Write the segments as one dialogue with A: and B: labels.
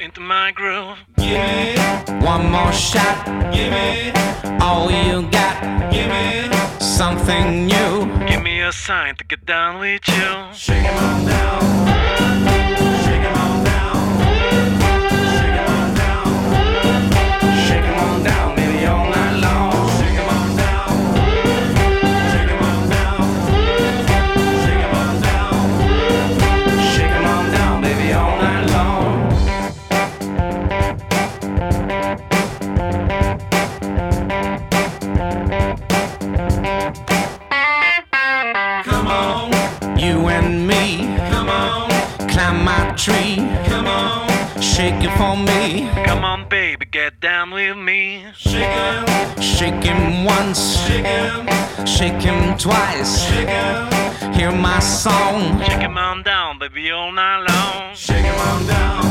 A: into my groove.
B: Give me,
C: One more shot.
B: give me,
C: All you got.
B: give me.
C: Something new.
A: Give me a sign to get down with you.
B: Shake it on down. Shake
C: it for me.
A: Come on, baby, get down with me.
B: Shake 'em,
C: Shake him once.
B: shake 'em,
C: Shake him twice.
B: shake 'em.
C: Hear my song.
A: Shake 'em on down, baby, all night long.
B: Shake 'em on down.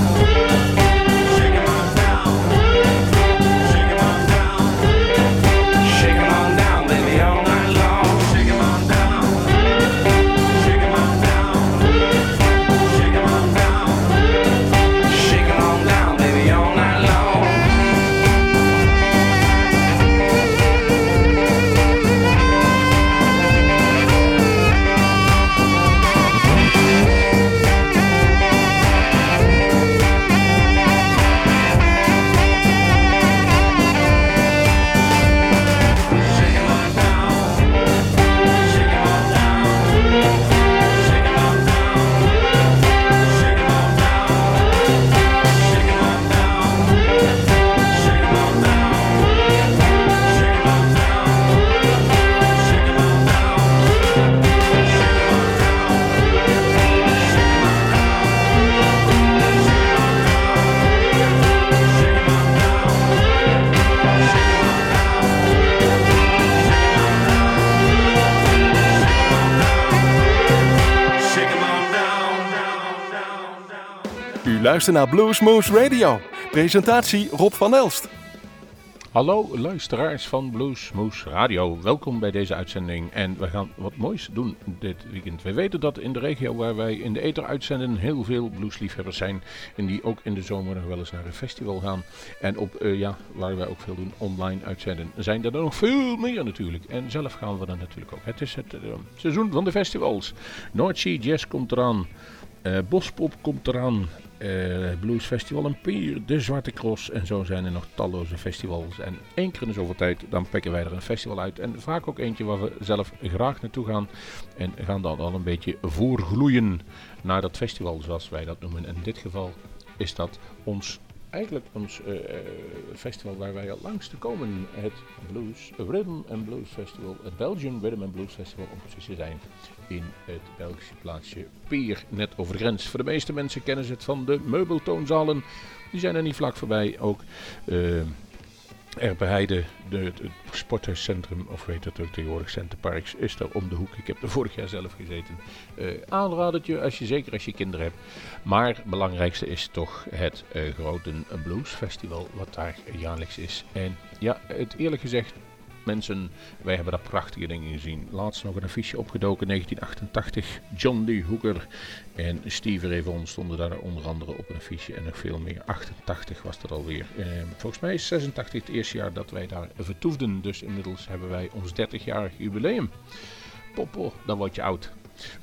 D: Luistert naar Bluesmoose Radio. Presentatie Rob van Elst.
E: Hallo luisteraars van Bluesmoes Radio. Welkom bij deze uitzending. En we gaan wat moois doen dit weekend. We weten dat in de regio waar wij in de ether uitzenden heel veel bluesliefhebbers zijn. En die ook in de zomer nog wel eens naar een festival gaan. En op, eh, ja, waar wij ook veel doen, online uitzenden. Zijn er nog veel meer natuurlijk. En zelf gaan we dan natuurlijk ook. Het is het eh, seizoen van de festivals. North Sea Jazz komt eraan. Eh, Bospop komt eraan. Eh, Blues Festival en Pier, de Zwarte Cross. En zo zijn er nog talloze festivals. En één keer in de zoveel tijd, dan pikken wij er een festival uit. En vaak ook eentje waar we zelf graag naartoe gaan. En gaan dan al een beetje voorgloeien naar dat festival, zoals wij dat noemen. En in dit geval is dat ons, eigenlijk ons eh, eh, festival waar wij al langs te komen. Het Blues Rhythm and Blues Festival. Het Belgian Rhythm and Blues Festival, om precies te zijn in het Belgische plaatsje Peer, net over de grens. Voor de meeste mensen kennen ze het van de meubeltoonzalen. Die zijn er niet vlak voorbij. Ook eh Erbeheide, de, het sporthuiscentrum, of weet het ook tegenwoordig, Centerparks, is er om de hoek. Ik heb er vorig jaar zelf gezeten. Aanradertje, als je, zeker als je kinderen hebt. Maar het belangrijkste is toch het eh grote Blues Festival, wat daar jaarlijks is. En ja, het eerlijk gezegd, mensen, wij hebben daar prachtige dingen gezien. Laatst nog een affiche opgedoken, 1988. John Lee Hooker en Steve Vaughan stonden daar onder andere op een affiche en nog veel meer. 88 was dat alweer. Eh, volgens mij is 86 het eerste jaar dat wij daar vertoefden. Dus inmiddels hebben wij ons 30-jarig jubileum. Popo, dan word je oud.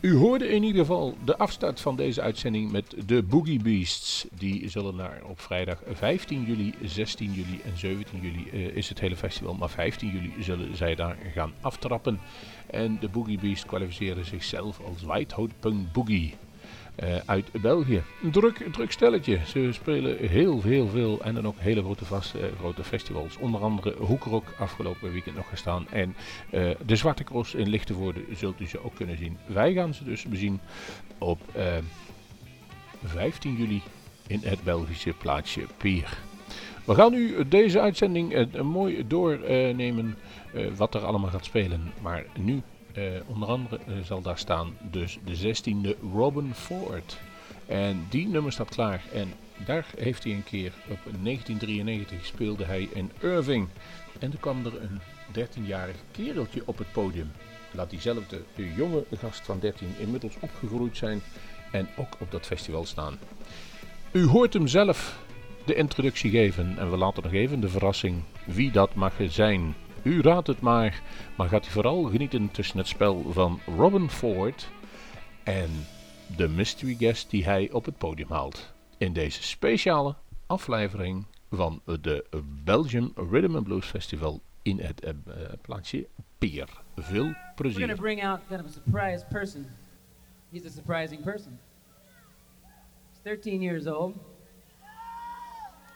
E: U hoorde in ieder geval de afstart van deze uitzending met de Boogie Beasts. Die zullen naar op vrijdag 15 juli, 16 juli en 17 juli eh, is het hele festival. Maar 15 juli zullen zij daar gaan aftrappen. En de Boogie Beasts kwalificeerden zichzelf als White Hot Punk Boogie. Eh, uit België. Een druk, druk stelletje. Ze spelen heel, heel veel en dan ook hele grote, vast, eh, grote festivals. Onder andere Hoekrok afgelopen weekend nog gestaan. En eh, de Zwarte Cross in Lichtenvoorde zult u ze ook kunnen zien. Wij gaan ze dus bezien op eh, 15 juli in het Belgische plaatsje Pier. We gaan nu deze uitzending mooi doornemen wat er allemaal gaat spelen. Maar nu onder andere eh, zal daar staan dus de 16e Robin Ford. En die nummer staat klaar. En daar heeft hij een keer op 1993 speelde hij in Irving. En toen kwam er een 13-jarig kereltje op het podium. laat diezelfde jonge gast van 13 inmiddels opgegroeid zijn en ook op dat festival staan. U hoort hem zelf de introductie geven en we laten nog even de verrassing wie dat mag zijn. U raadt het maar, maar gaat u vooral genieten tussen het spel van Robin Ford en de mystery guest die hij op het podium haalt. In deze speciale aflevering van de Belgian Rhythm and Blues Festival in het uh, plaatsje Peer. Veel
F: We're going to
E: plezier.
F: bring out kind of a surprise person. He's a surprising person. He's 13 years old.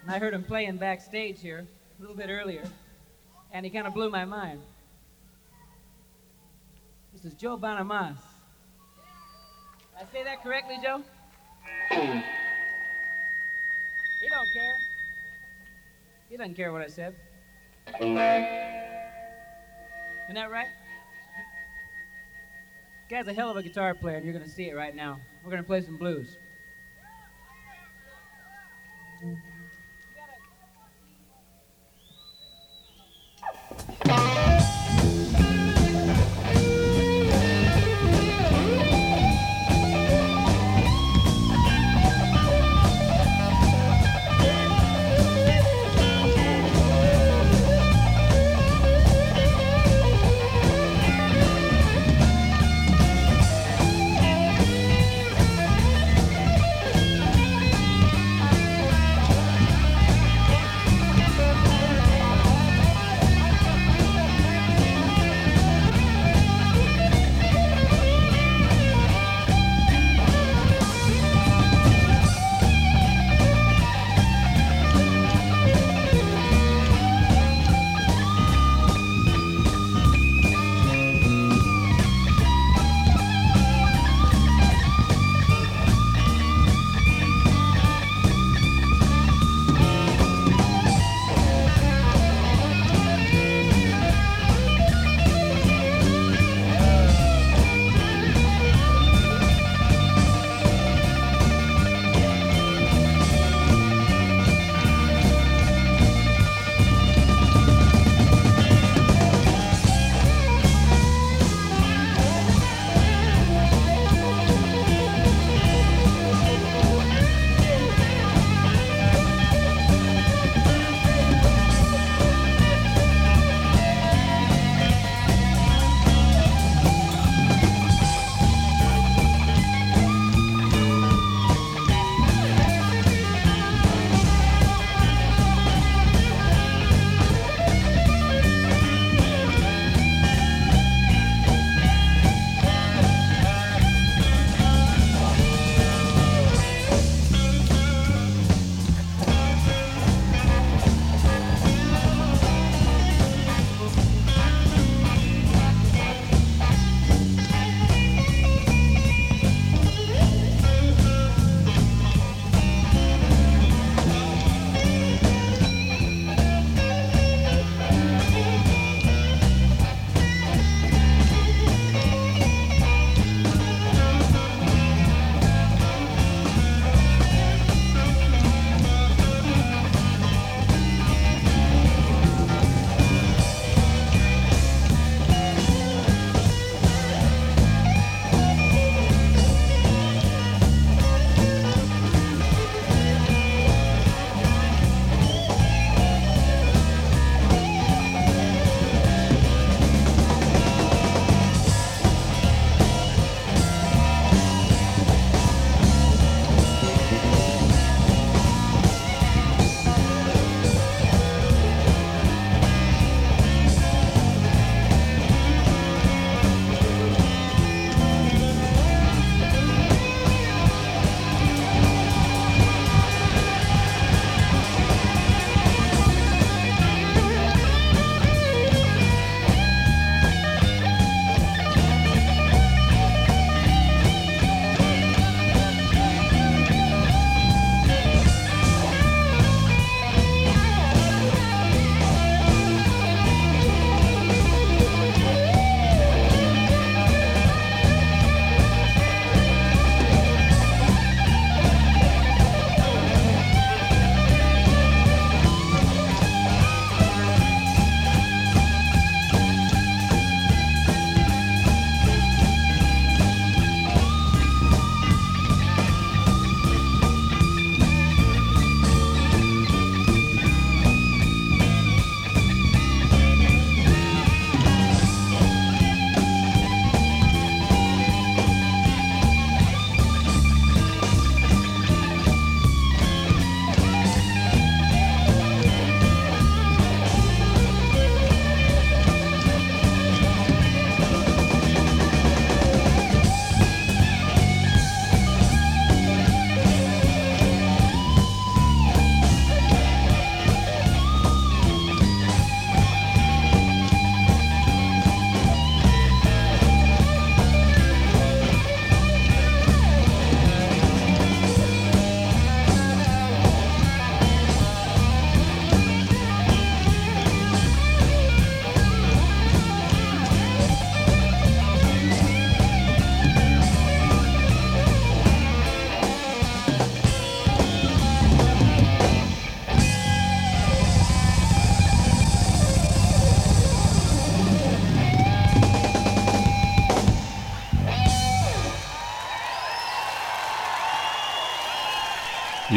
F: And I heard him playing backstage here a little bit earlier, and he kind of blew my mind. This is Joe Bonamas. Did I say that correctly, Joe? He don't care. He doesn't care what I said. Isn't that right? Guy's a hell of a guitar player, and you're gonna see it right now. We're gonna play some blues.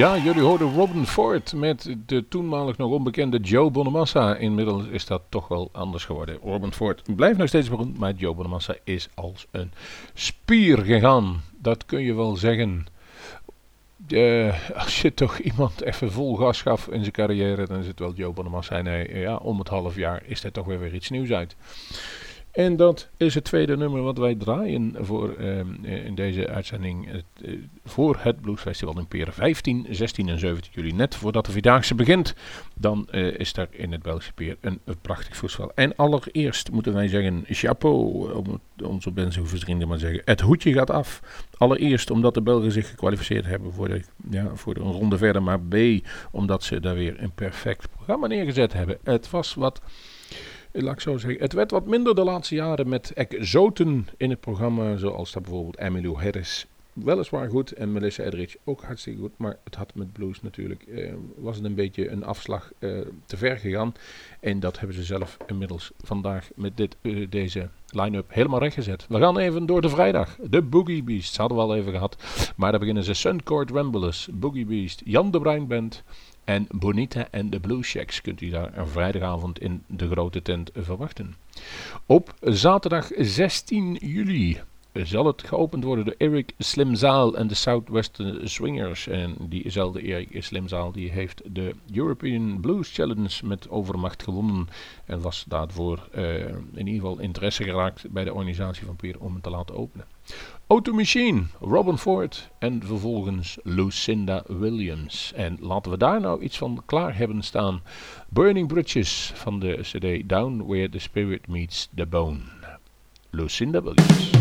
E: Ja, jullie hoorden Robin Ford met de toenmalig nog onbekende Joe Bonamassa. Inmiddels is dat toch wel anders geworden. Robin Ford blijft nog steeds beroemd, maar Joe Bonamassa is als een spier gegaan. Dat kun je wel zeggen. Eh, als je toch iemand even vol gas gaf in zijn carrière, dan is het wel Joe Bonamassa. Hij, ja, om het half jaar is er toch weer weer iets nieuws uit. En dat is het tweede nummer wat wij draaien voor, ehm, in deze uitzending eh, voor het Blues Festival in Peren. 15, 16 en 17 juli, net voordat de Vierdaagse begint. Dan eh, is daar in het Belgische Peer een, prachtig festival. En allereerst moeten wij zeggen, chapeau, om onze Benzenhoeve vrienden maar zeggen. Het hoedje gaat af. Allereerst omdat de Belgen zich gekwalificeerd hebben voor, de, ja, voor een ronde verder. Maar B, omdat ze daar weer een perfect programma neergezet hebben. Het was wat laat ik zo zeggen, het werd wat minder de laatste jaren met exoten in het programma, zoals dat bijvoorbeeld Emilio Harris. Weliswaar goed en Melissa Edrich ook hartstikke goed, maar het had met blues natuurlijk, eh, was het een beetje een afslag eh, te ver gegaan. En dat hebben ze zelf inmiddels vandaag met dit, eh, deze line-up helemaal rechtgezet. We gaan even door de vrijdag. De Boogie Beasts hadden we al even gehad, maar daar beginnen ze Suncourt Ramblers, Boogie Beast, Jan de Bruin Band, en Bonita en de Blue Shacks kunt u daar een vrijdagavond in de grote tent verwachten. Op zaterdag 16 juli zal het geopend worden door Eric Slimzaal en de Southwestern Swingers. En diezelfde Eric Slimzaal die heeft de European Blues Challenge met overmacht gewonnen. En was daarvoor eh, in ieder geval interesse geraakt bij de organisatie van Pier om het te laten openen. Auto Machine, Robin Ford en vervolgens Lucinda Williams. En laten we daar nou iets van klaar hebben staan. Burning Bridges van de CD Down Where the Spirit Meets the Bone. Lucinda Williams.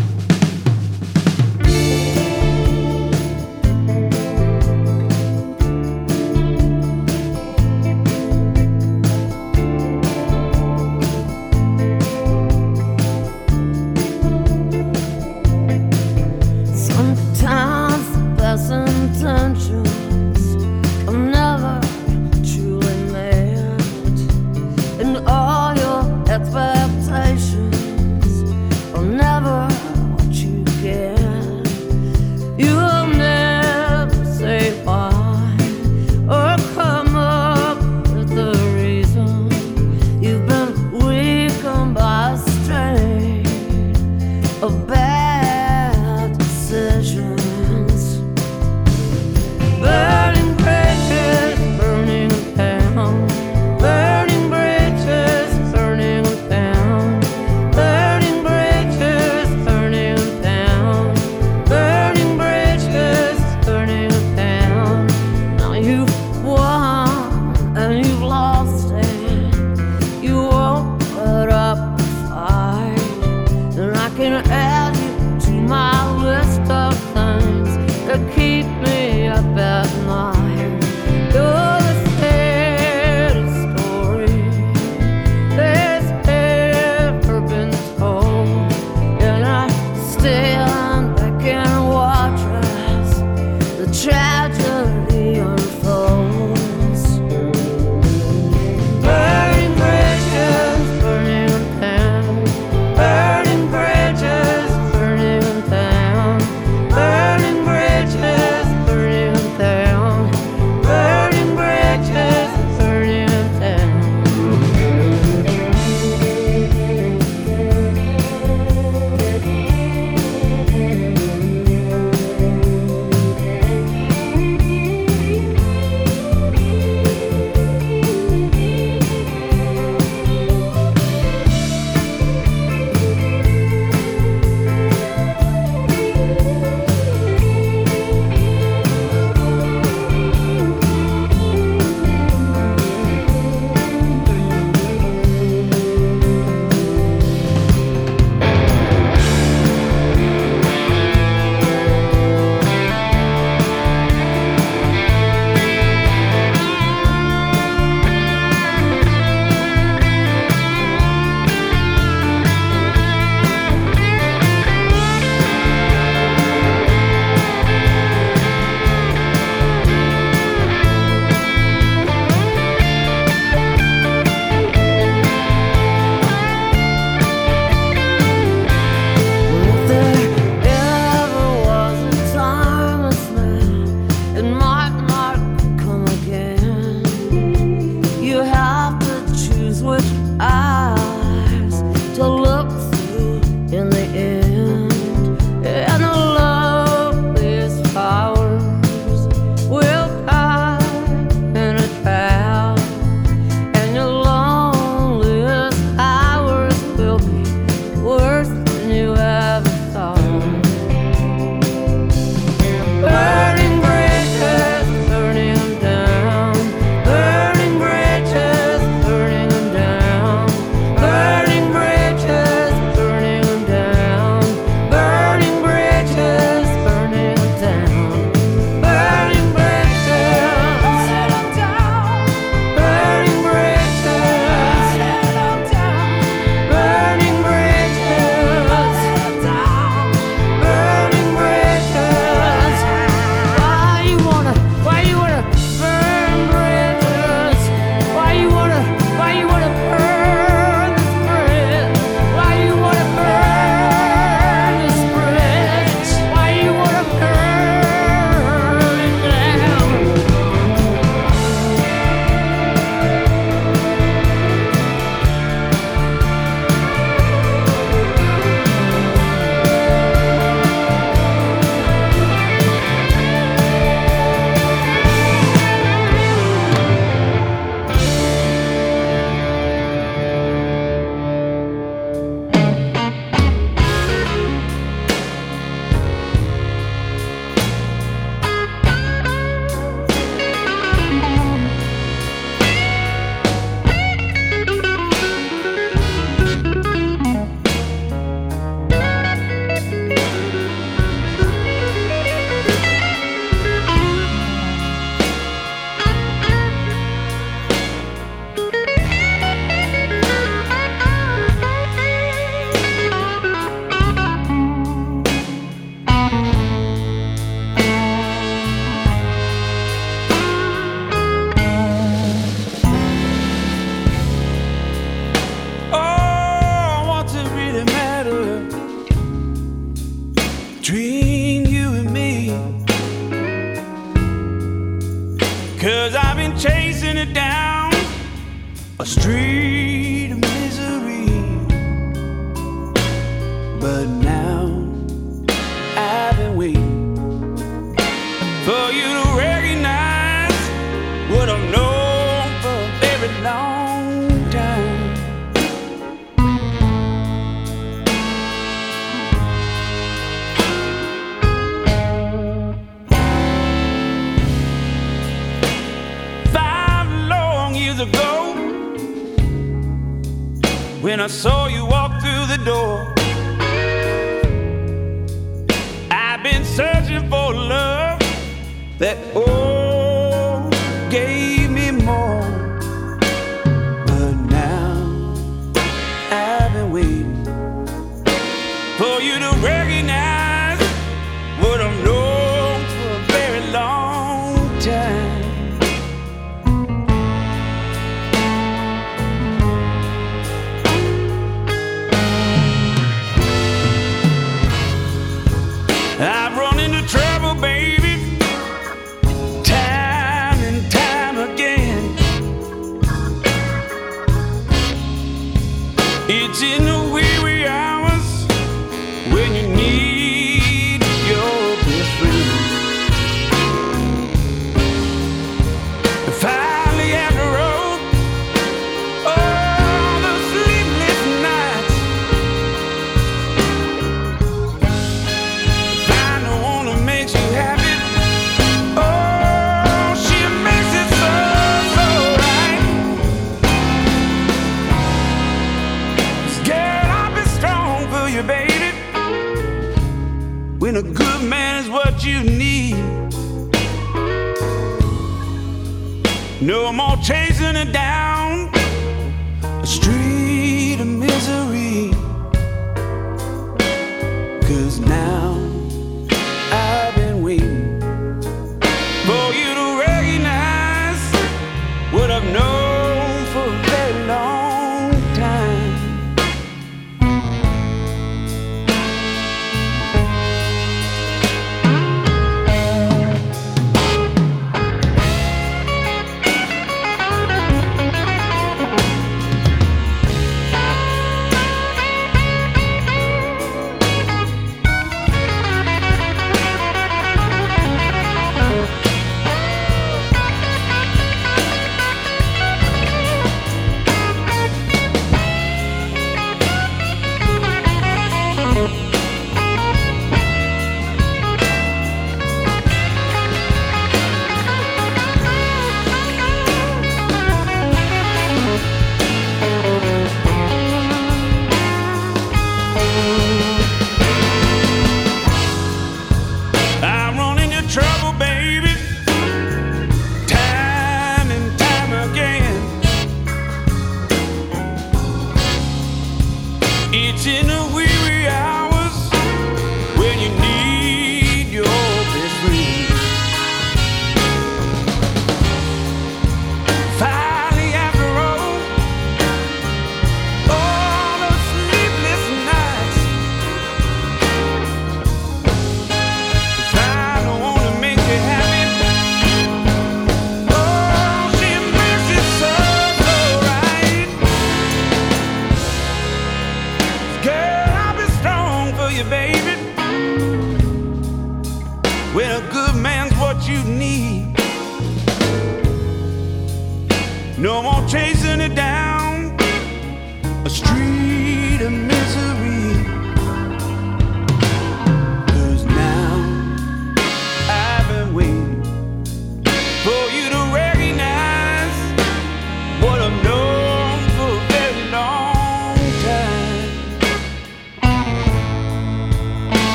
B: It's in the wee wee hours when you need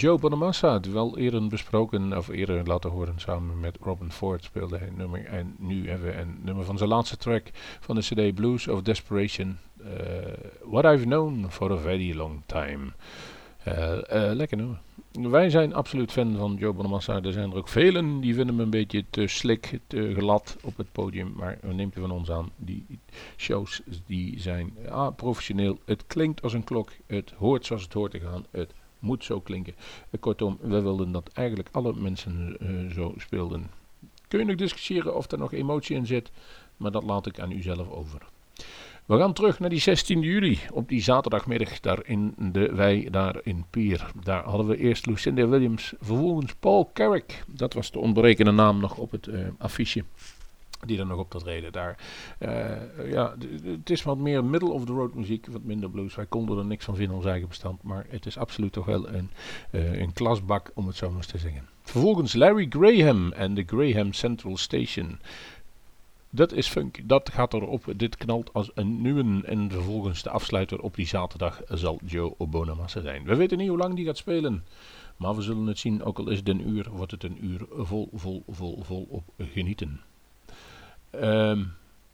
E: Joe Bonamassa, het wel eerder besproken, of eerder laten horen samen met Robin Ford speelde hij nummer. En nu hebben we een nummer van zijn laatste track van de CD Blues of Desperation. eh, What I've Known for a Very Long Time. Eh, lekker nummer. wij zijn absoluut fan van Joe Bonamassa. Er zijn er ook velen die vinden hem een beetje te slik, te glad op het podium. Maar neemt u van ons aan, die shows die zijn ah, professioneel. Het klinkt als een klok, het hoort zoals het hoort te gaan, het moet zo klinken. Eh, kortom, we wilden dat eigenlijk alle mensen eh, zo speelden. Kun je nog discussiëren of er nog emotie in zit, maar dat laat ik aan u zelf over. We gaan terug naar die 16 juli, op die zaterdagmiddag daar in de wei, daar in Pier. Daar hadden we eerst Lucinda Williams, vervolgens Paul Carrick. Dat was de ontbrekende naam nog op het eh, affiche. Die er nog op dat reden daar. Eh, ja, het is wat meer middle of the road muziek, wat minder blues. Wij konden er niks van vinden ons eigen bestand. Maar het is absoluut toch wel een, eh, een klasbak, om het zo maar te zeggen. Vervolgens Larry Graham en de Graham Central Station. Dat is funk. Dat gaat erop. Dit knalt als een nieuwe. En vervolgens de afsluiter op die zaterdag zal Joe Bonamassa zijn. We weten niet hoe lang die gaat spelen. Maar we zullen het zien. Ook al is het een uur, wordt het een uur vol, vol, vol, vol op genieten. Ehm,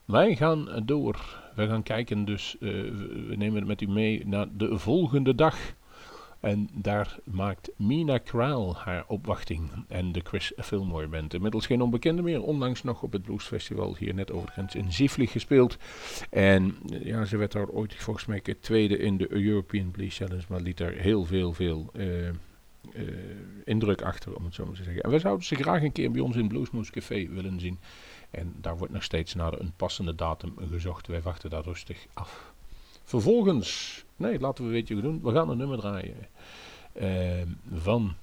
E: wij gaan door. We gaan kijken dus. eh, we we nemen het met u mee naar de volgende dag. En daar maakt Mina Kraal haar opwachting. En de Chris Fillmore Band. Inmiddels geen onbekende meer. Onlangs nog op het Blues Festival hier net over de grens in Zieflig gespeeld. En eh, ja, ze werd daar ooit volgens mij tweede in de European Blues Challenge. Maar liet daar heel veel, veel eh, indruk achter, om het zo maar te zeggen. En wij zouden ze graag een keer bij ons in Bluesmoose Café willen zien. En daar wordt nog steeds naar een passende datum gezocht. Wij wachten daar rustig af. Vervolgens, nee, laten we een beetje doen. We gaan een nummer draaien ehm, van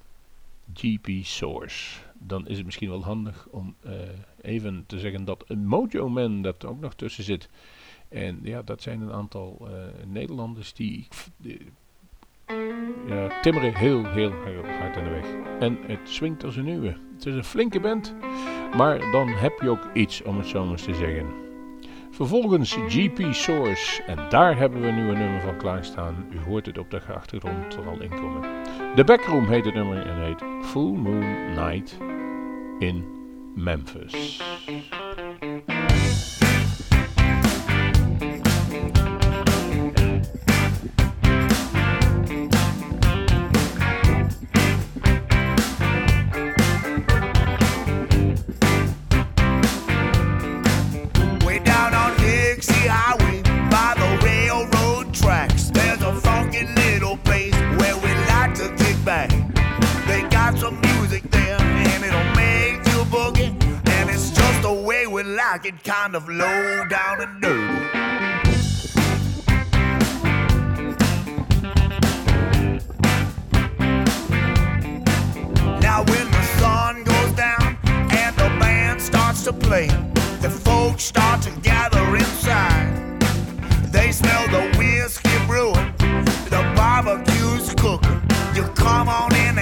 E: GP Source. Dan is het misschien wel handig om eh, even te zeggen dat een Mojo Man dat ook nog tussen zit. En ja, dat zijn een aantal eh, Nederlanders die, die ja, timmeren heel, heel, heel hard aan de weg. En het swingt als een nieuwe. Het is een flinke band, maar dan heb je ook iets om het zo maar eens te zeggen. Vervolgens GP Source. En daar hebben we nu een nummer van klaarstaan. U hoort het op de achtergrond er al inkomen. The Backroom heet het nummer en heet Full Moon Night in Memphis.
G: It, kind of low down and dirty. Now when the sun goes down and the band starts to play, the folks start to gather inside. They smell the whiskey brewing, the barbecue's cooking. You come on in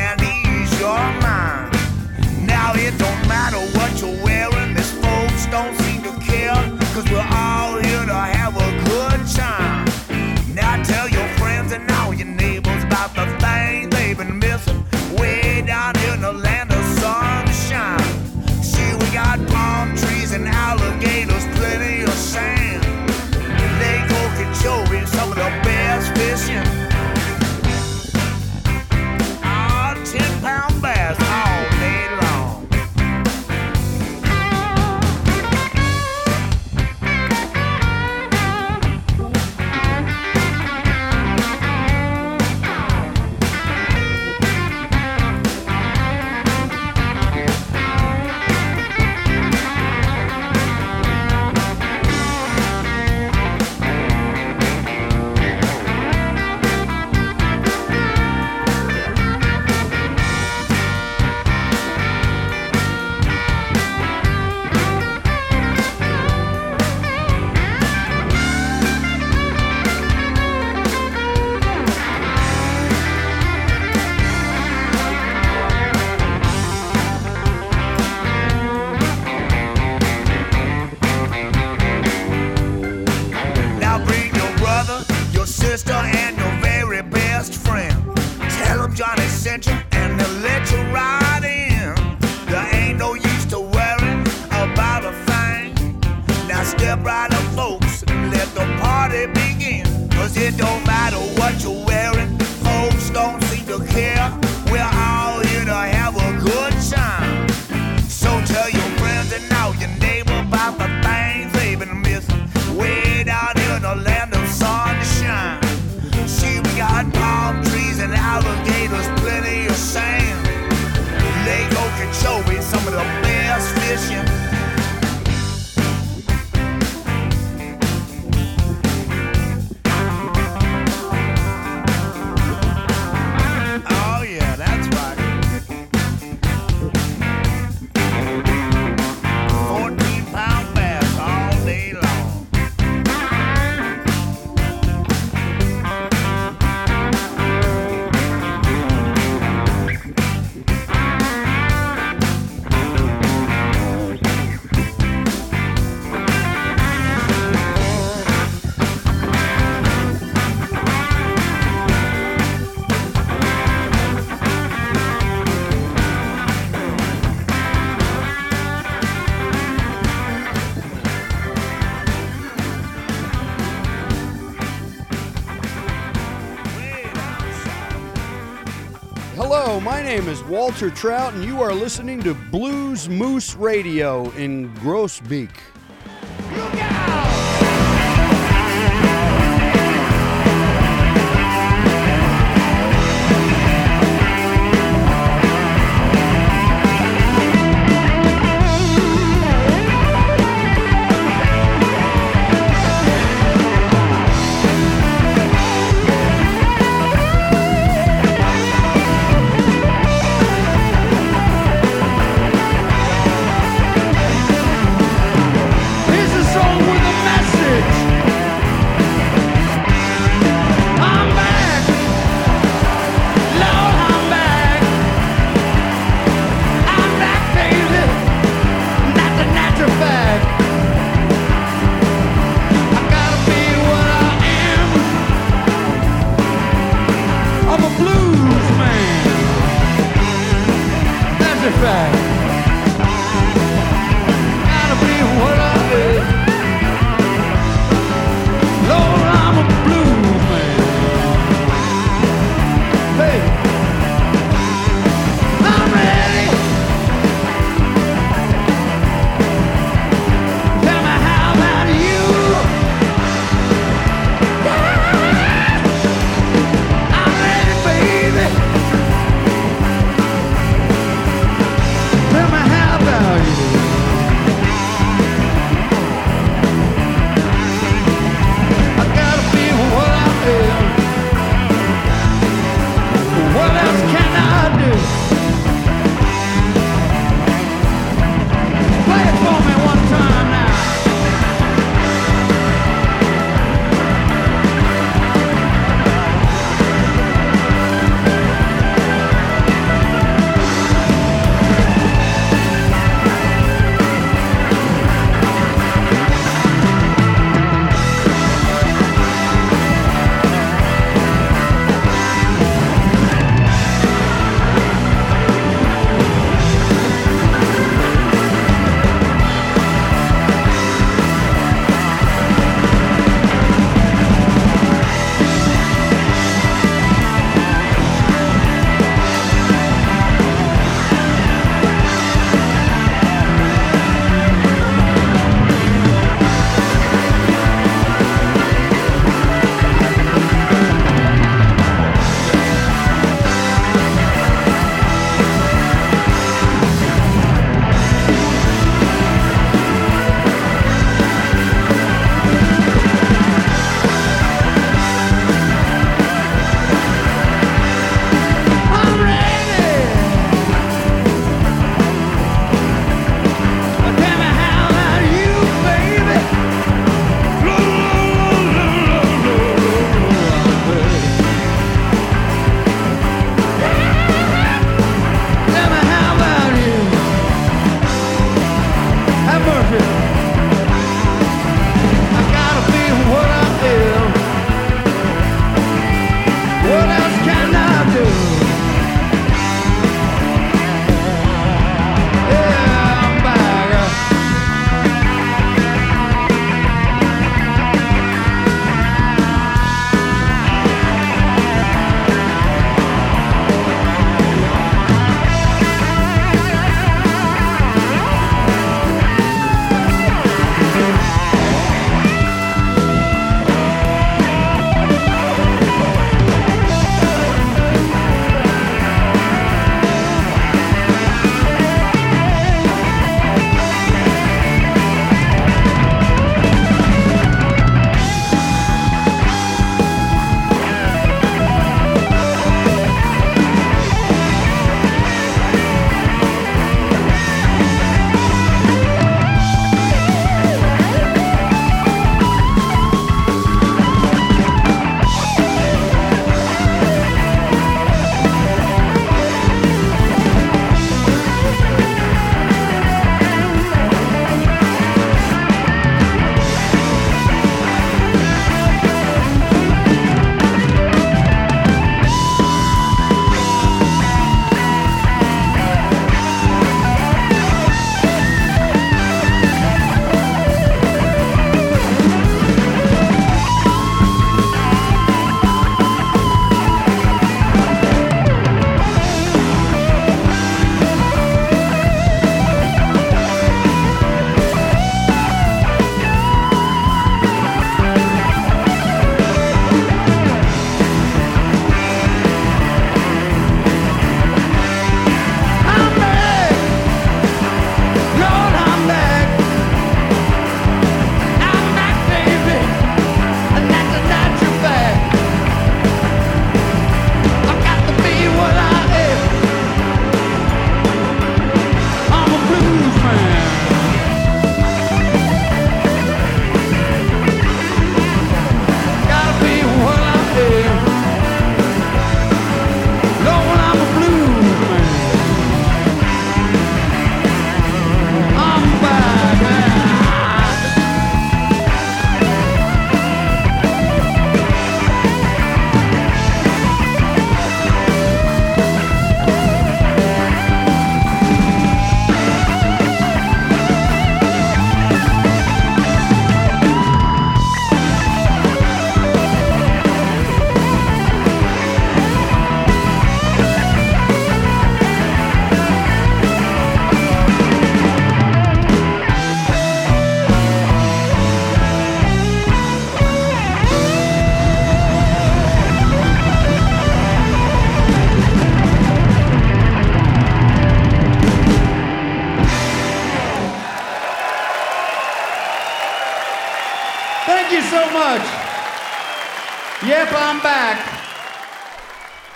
H: is Walter Trout, and you are listening to Blues Moose Radio in
I: Grossbeak.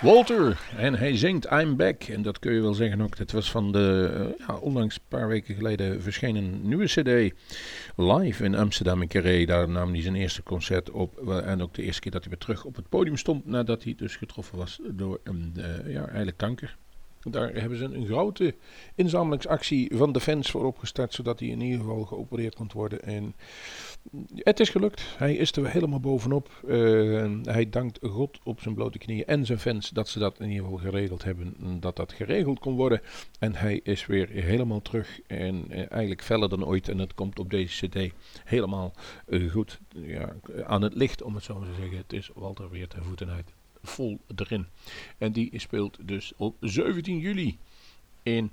E: Walter, en hij zingt I'm Back. En dat kun je wel zeggen ook. Dat was van de eh, ja, onlangs een paar weken geleden verschenen nieuwe cd. Live in Amsterdam in Carré. Daar nam hij zijn eerste concert op. En ook de eerste keer dat hij weer terug op het podium stond. Nadat hij dus getroffen was door een eh, ja, eigenlijk kanker. Daar hebben ze een grote inzamelingsactie van de fans voor opgestart. Zodat hij in ieder geval geopereerd kon worden. En het is gelukt. Hij is er helemaal bovenop. Eh, hij dankt God op zijn blote knieën en zijn fans dat ze dat in ieder geval geregeld hebben. Dat dat geregeld kon worden. En hij is weer helemaal terug. En eh, eigenlijk feller dan ooit. En het komt op deze cd helemaal eh, goed ja, aan het licht, om het zo maar te zeggen. Het is Walter weer ten voeten uit. Vol erin. En die speelt dus op 17 juli in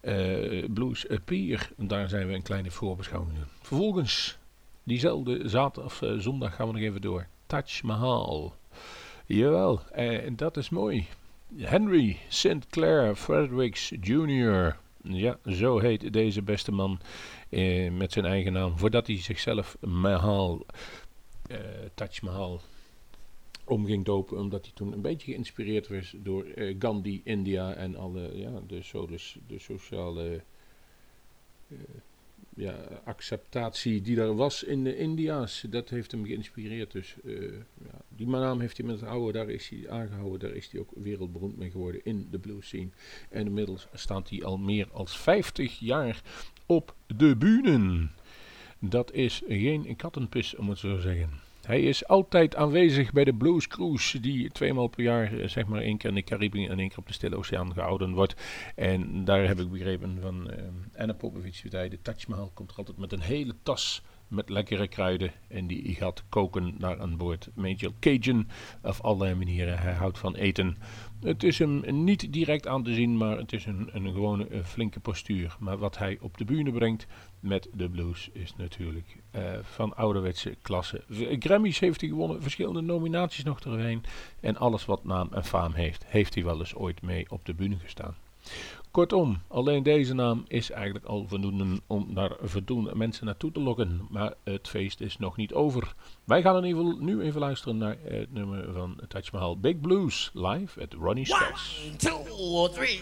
E: eh, Blues Pier. Daar zijn we een kleine voorbeschouwing. Vervolgens Diezelfde zaterdag of eh, zondag gaan we nog even door. Taj Mahal. Jawel, eh, en dat is mooi. Henry St. Clair Fredericks Jr. Ja, zo heet deze beste man met zijn eigen naam. Voordat hij zichzelf Mahal, Taj Mahal, om ging dopen. Omdat hij toen een beetje geïnspireerd was door eh, Gandhi, India en alle, ja, de, so, dus, de sociale... eh, ja, acceptatie die er was in de India's. Dat heeft hem geïnspireerd. Dus eh, ja, die naam heeft hij met het oude, daar is hij aangehouden. Daar is hij ook wereldberoemd mee geworden in de blues scene. En inmiddels staat hij al meer dan 50 jaar op de bühnen. Dat is geen kattenpis, om het zo te zeggen. Hij is altijd aanwezig bij de Blues Cruise, die tweemaal per jaar, eh, zeg maar één keer in de Cariben en één keer op de Stille Oceaan gehouden wordt. En daar heb ik begrepen van uh, Anna Popovic, de Taj Mahal komt altijd met een hele tas met lekkere kruiden en die gaat koken naar aan boord. Major Cajun, op allerlei manieren. Hij houdt van eten. Het is hem niet direct aan te zien, maar het is een, een gewone eh, flinke postuur. Maar wat hij op de bühne brengt met de blues is natuurlijk eh, van ouderwetse klasse. Grammys heeft hij gewonnen, verschillende nominaties nog erheen. En alles wat naam en faam heeft, heeft hij wel eens ooit mee op de bühne gestaan. Kortom, alleen deze naam is eigenlijk al voldoende om daar voldoende mensen naartoe te lokken. Maar het feest is nog niet over. Wij gaan in ieder nu even luisteren naar het nummer van Taj Mahal Big Blues live at Ronnie Scott's.
J: two, three.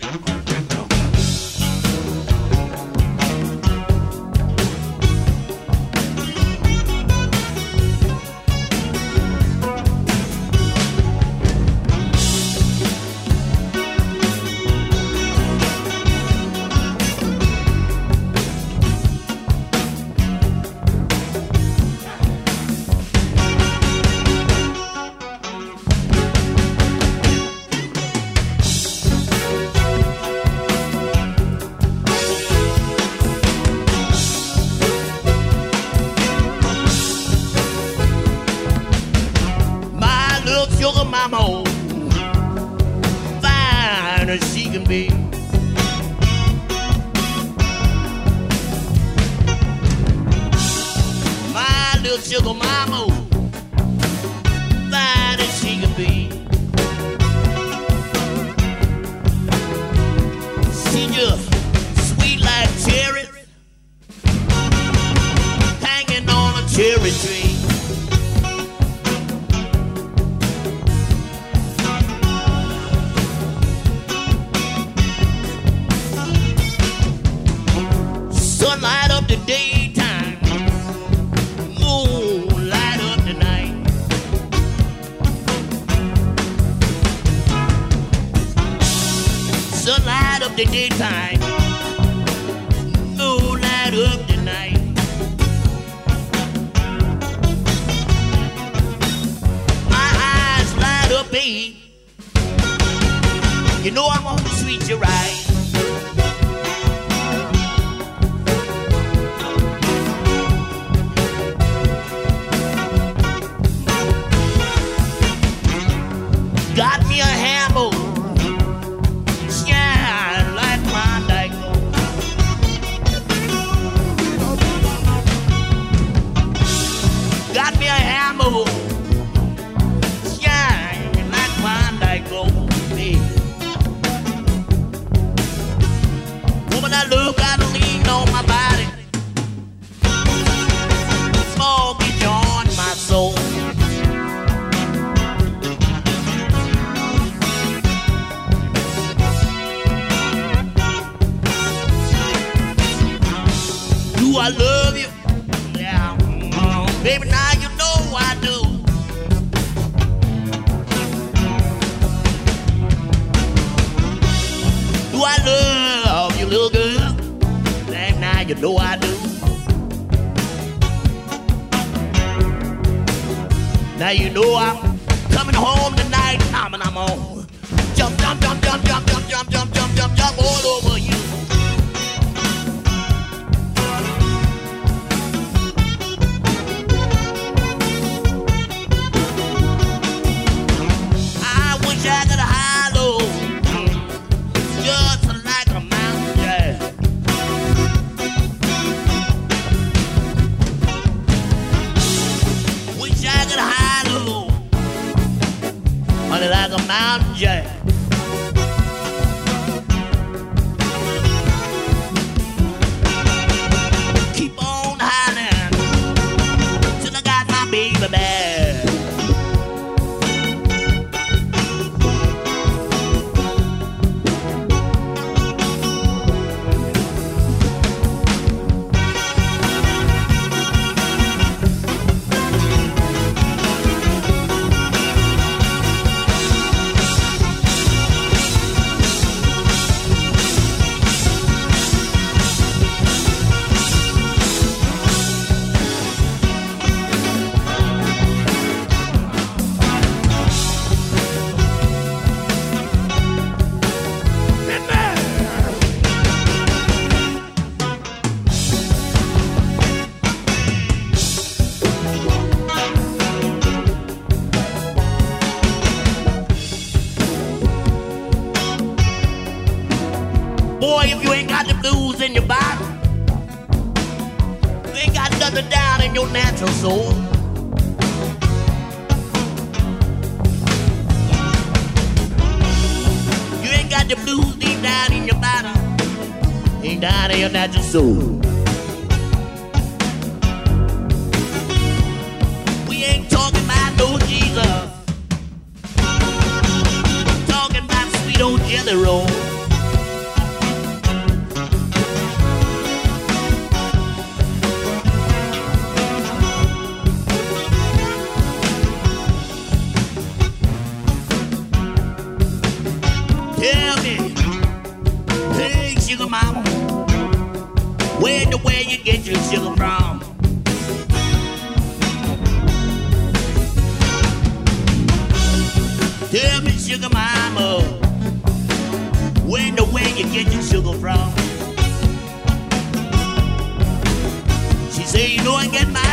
J: Sun light up the daytime, moon light up the night. My eyes light up, babe. You know I'm gonna treat you right. Mountain Jack. you get your sugar from? Tell me, sugar mama, when the way you get your sugar from? She say you know I get my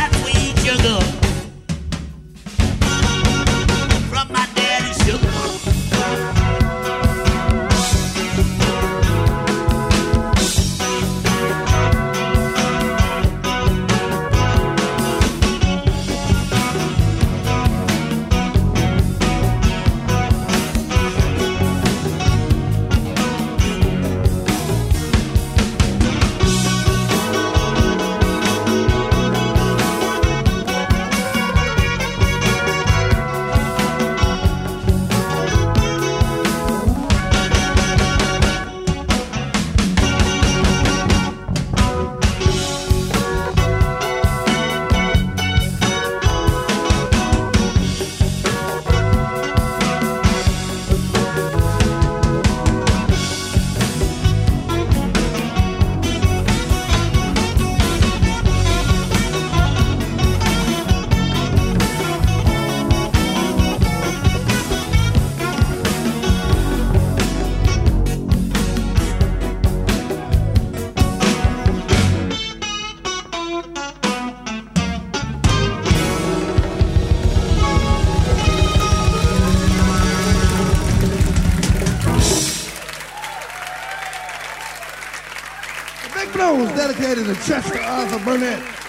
K: dedicated to Chester Arthur Burnett.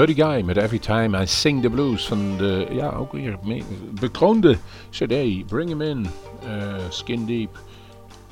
E: Buddy Guy met Every Time I Sing the Blues van de, ja, ook weer bekroonde CD, Bring Him In, eh, Skin Deep.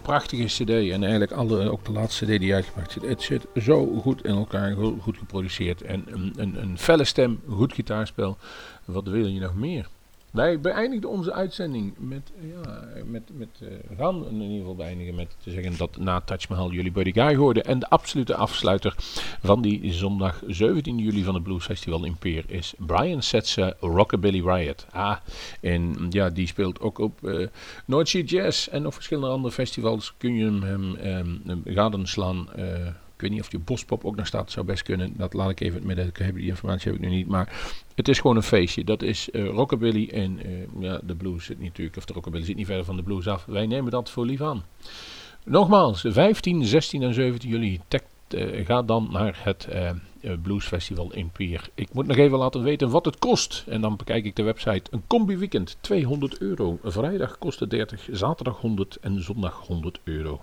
E: Prachtige CD en eigenlijk alle, ook de laatste CD die uitgemaakt zit. Het zit zo goed in elkaar, goed geproduceerd. En een, een, een felle stem, goed gitaarspel. Wat wil je nog meer? Wij beëindigden onze uitzending met, ja, met, met eh, we gaan in ieder geval beëindigen met te zeggen dat na Touch Mahal jullie Buddy Guy hoorden. En de absolute afsluiter van die zondag 17 juli van het Blues Festival in Peer is Brian Setzer Rockabilly Riot. Ah, en ja, die speelt ook op eh North Sea Jazz en op verschillende andere festivals kun je hem, hem ehm, gadenslaan. eh ik weet niet of je Bospop ook nog staat, zou best kunnen. Dat laat ik even in het midden. Ik heb die informatie heb ik nu niet. Maar het is gewoon een feestje. Dat is eh, rockabilly en eh, ja, de blues zit natuurlijk, of de rockabilly zit niet verder van de blues af. Wij nemen dat voor lief aan. Nogmaals, 15, 16 en 17 juli. Tek, eh, ga dan naar het Blues Festival in Pier. Ik moet nog even laten weten wat het kost. En dan bekijk ik de website. Een combi weekend, 200 euro. Vrijdag kost het 30, zaterdag 100 en zondag 100 euro.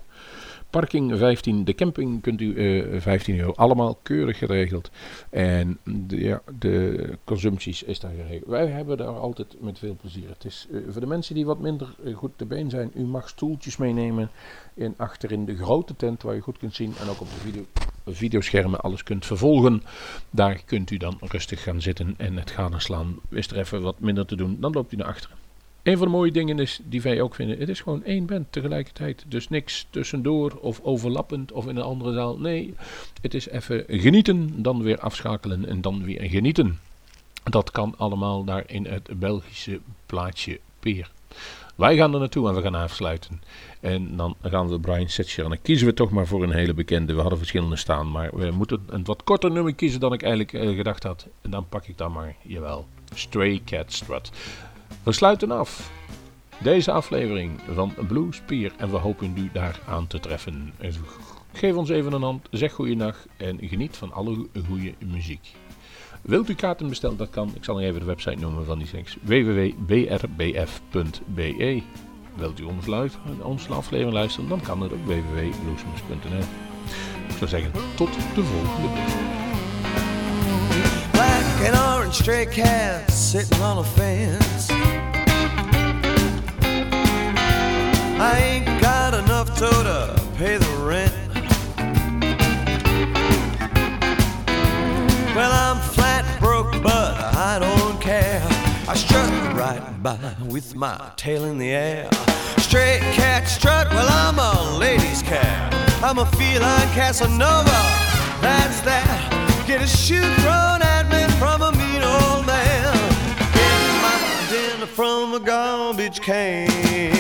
E: Parking 15, de camping kunt u eh 15 euro. Allemaal keurig geregeld. En de, ja, de consumpties is daar geregeld. Wij hebben daar altijd met veel plezier. Het is eh, voor de mensen die wat minder eh, goed te been zijn. U mag stoeltjes meenemen. En achterin de grote tent waar je goed kunt zien. En ook op de video, videoschermen alles kunt vervolgen. Daar kunt u dan rustig gaan zitten en het gaan slaan. Is er even wat minder te doen, dan loopt u naar achteren. Een van de mooie dingen is, die wij ook vinden, het is gewoon één band tegelijkertijd. Dus niks tussendoor of overlappend of in een andere zaal. Nee, het is even genieten, dan weer afschakelen en dan weer genieten. Dat kan allemaal daar in het Belgische plaatsje Peer. Wij gaan er naartoe en we gaan afsluiten. En dan gaan we Brian Setcher. En dan kiezen we toch maar voor een hele bekende. We hadden verschillende staan, maar we moeten een wat korter nummer kiezen dan ik eigenlijk eh, gedacht had. En dan pak ik dan maar, jawel, Stray Cat Strut. We sluiten af deze aflevering van Blues Pier en we hopen u daar aan te treffen. En Geef ons even een hand, zeg goeiedag en geniet van alle goede muziek. Wilt u kaarten bestellen? Dat kan. Ik zal nog even de website noemen van die seks. www.brbf.be Wilt u ons luisteren, onze aflevering luisteren? Dan kan het op www.bluesmoes.nl Ik zou zeggen, tot de volgende.
L: Black and orange stray cats sitting on a fence. I ain't got enough dough to pay the rent. Well, I'm flat broke, but I don't care. I strut right by with my tail in the air. Stray cat strut, well, I'm a ladies' cat. I'm a feline Casanova, that's that. Get a shoe thrown at me from a mean old man. Get my dinner from a garbage can.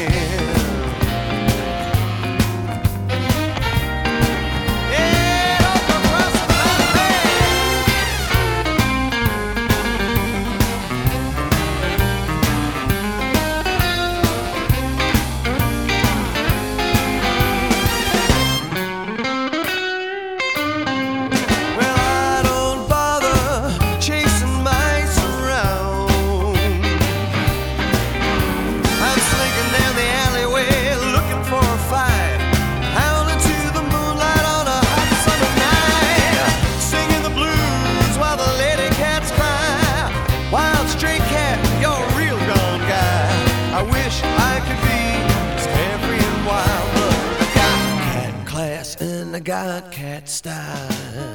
L: I wish I could be as carefree and wild, but I got cat class and I got cat style.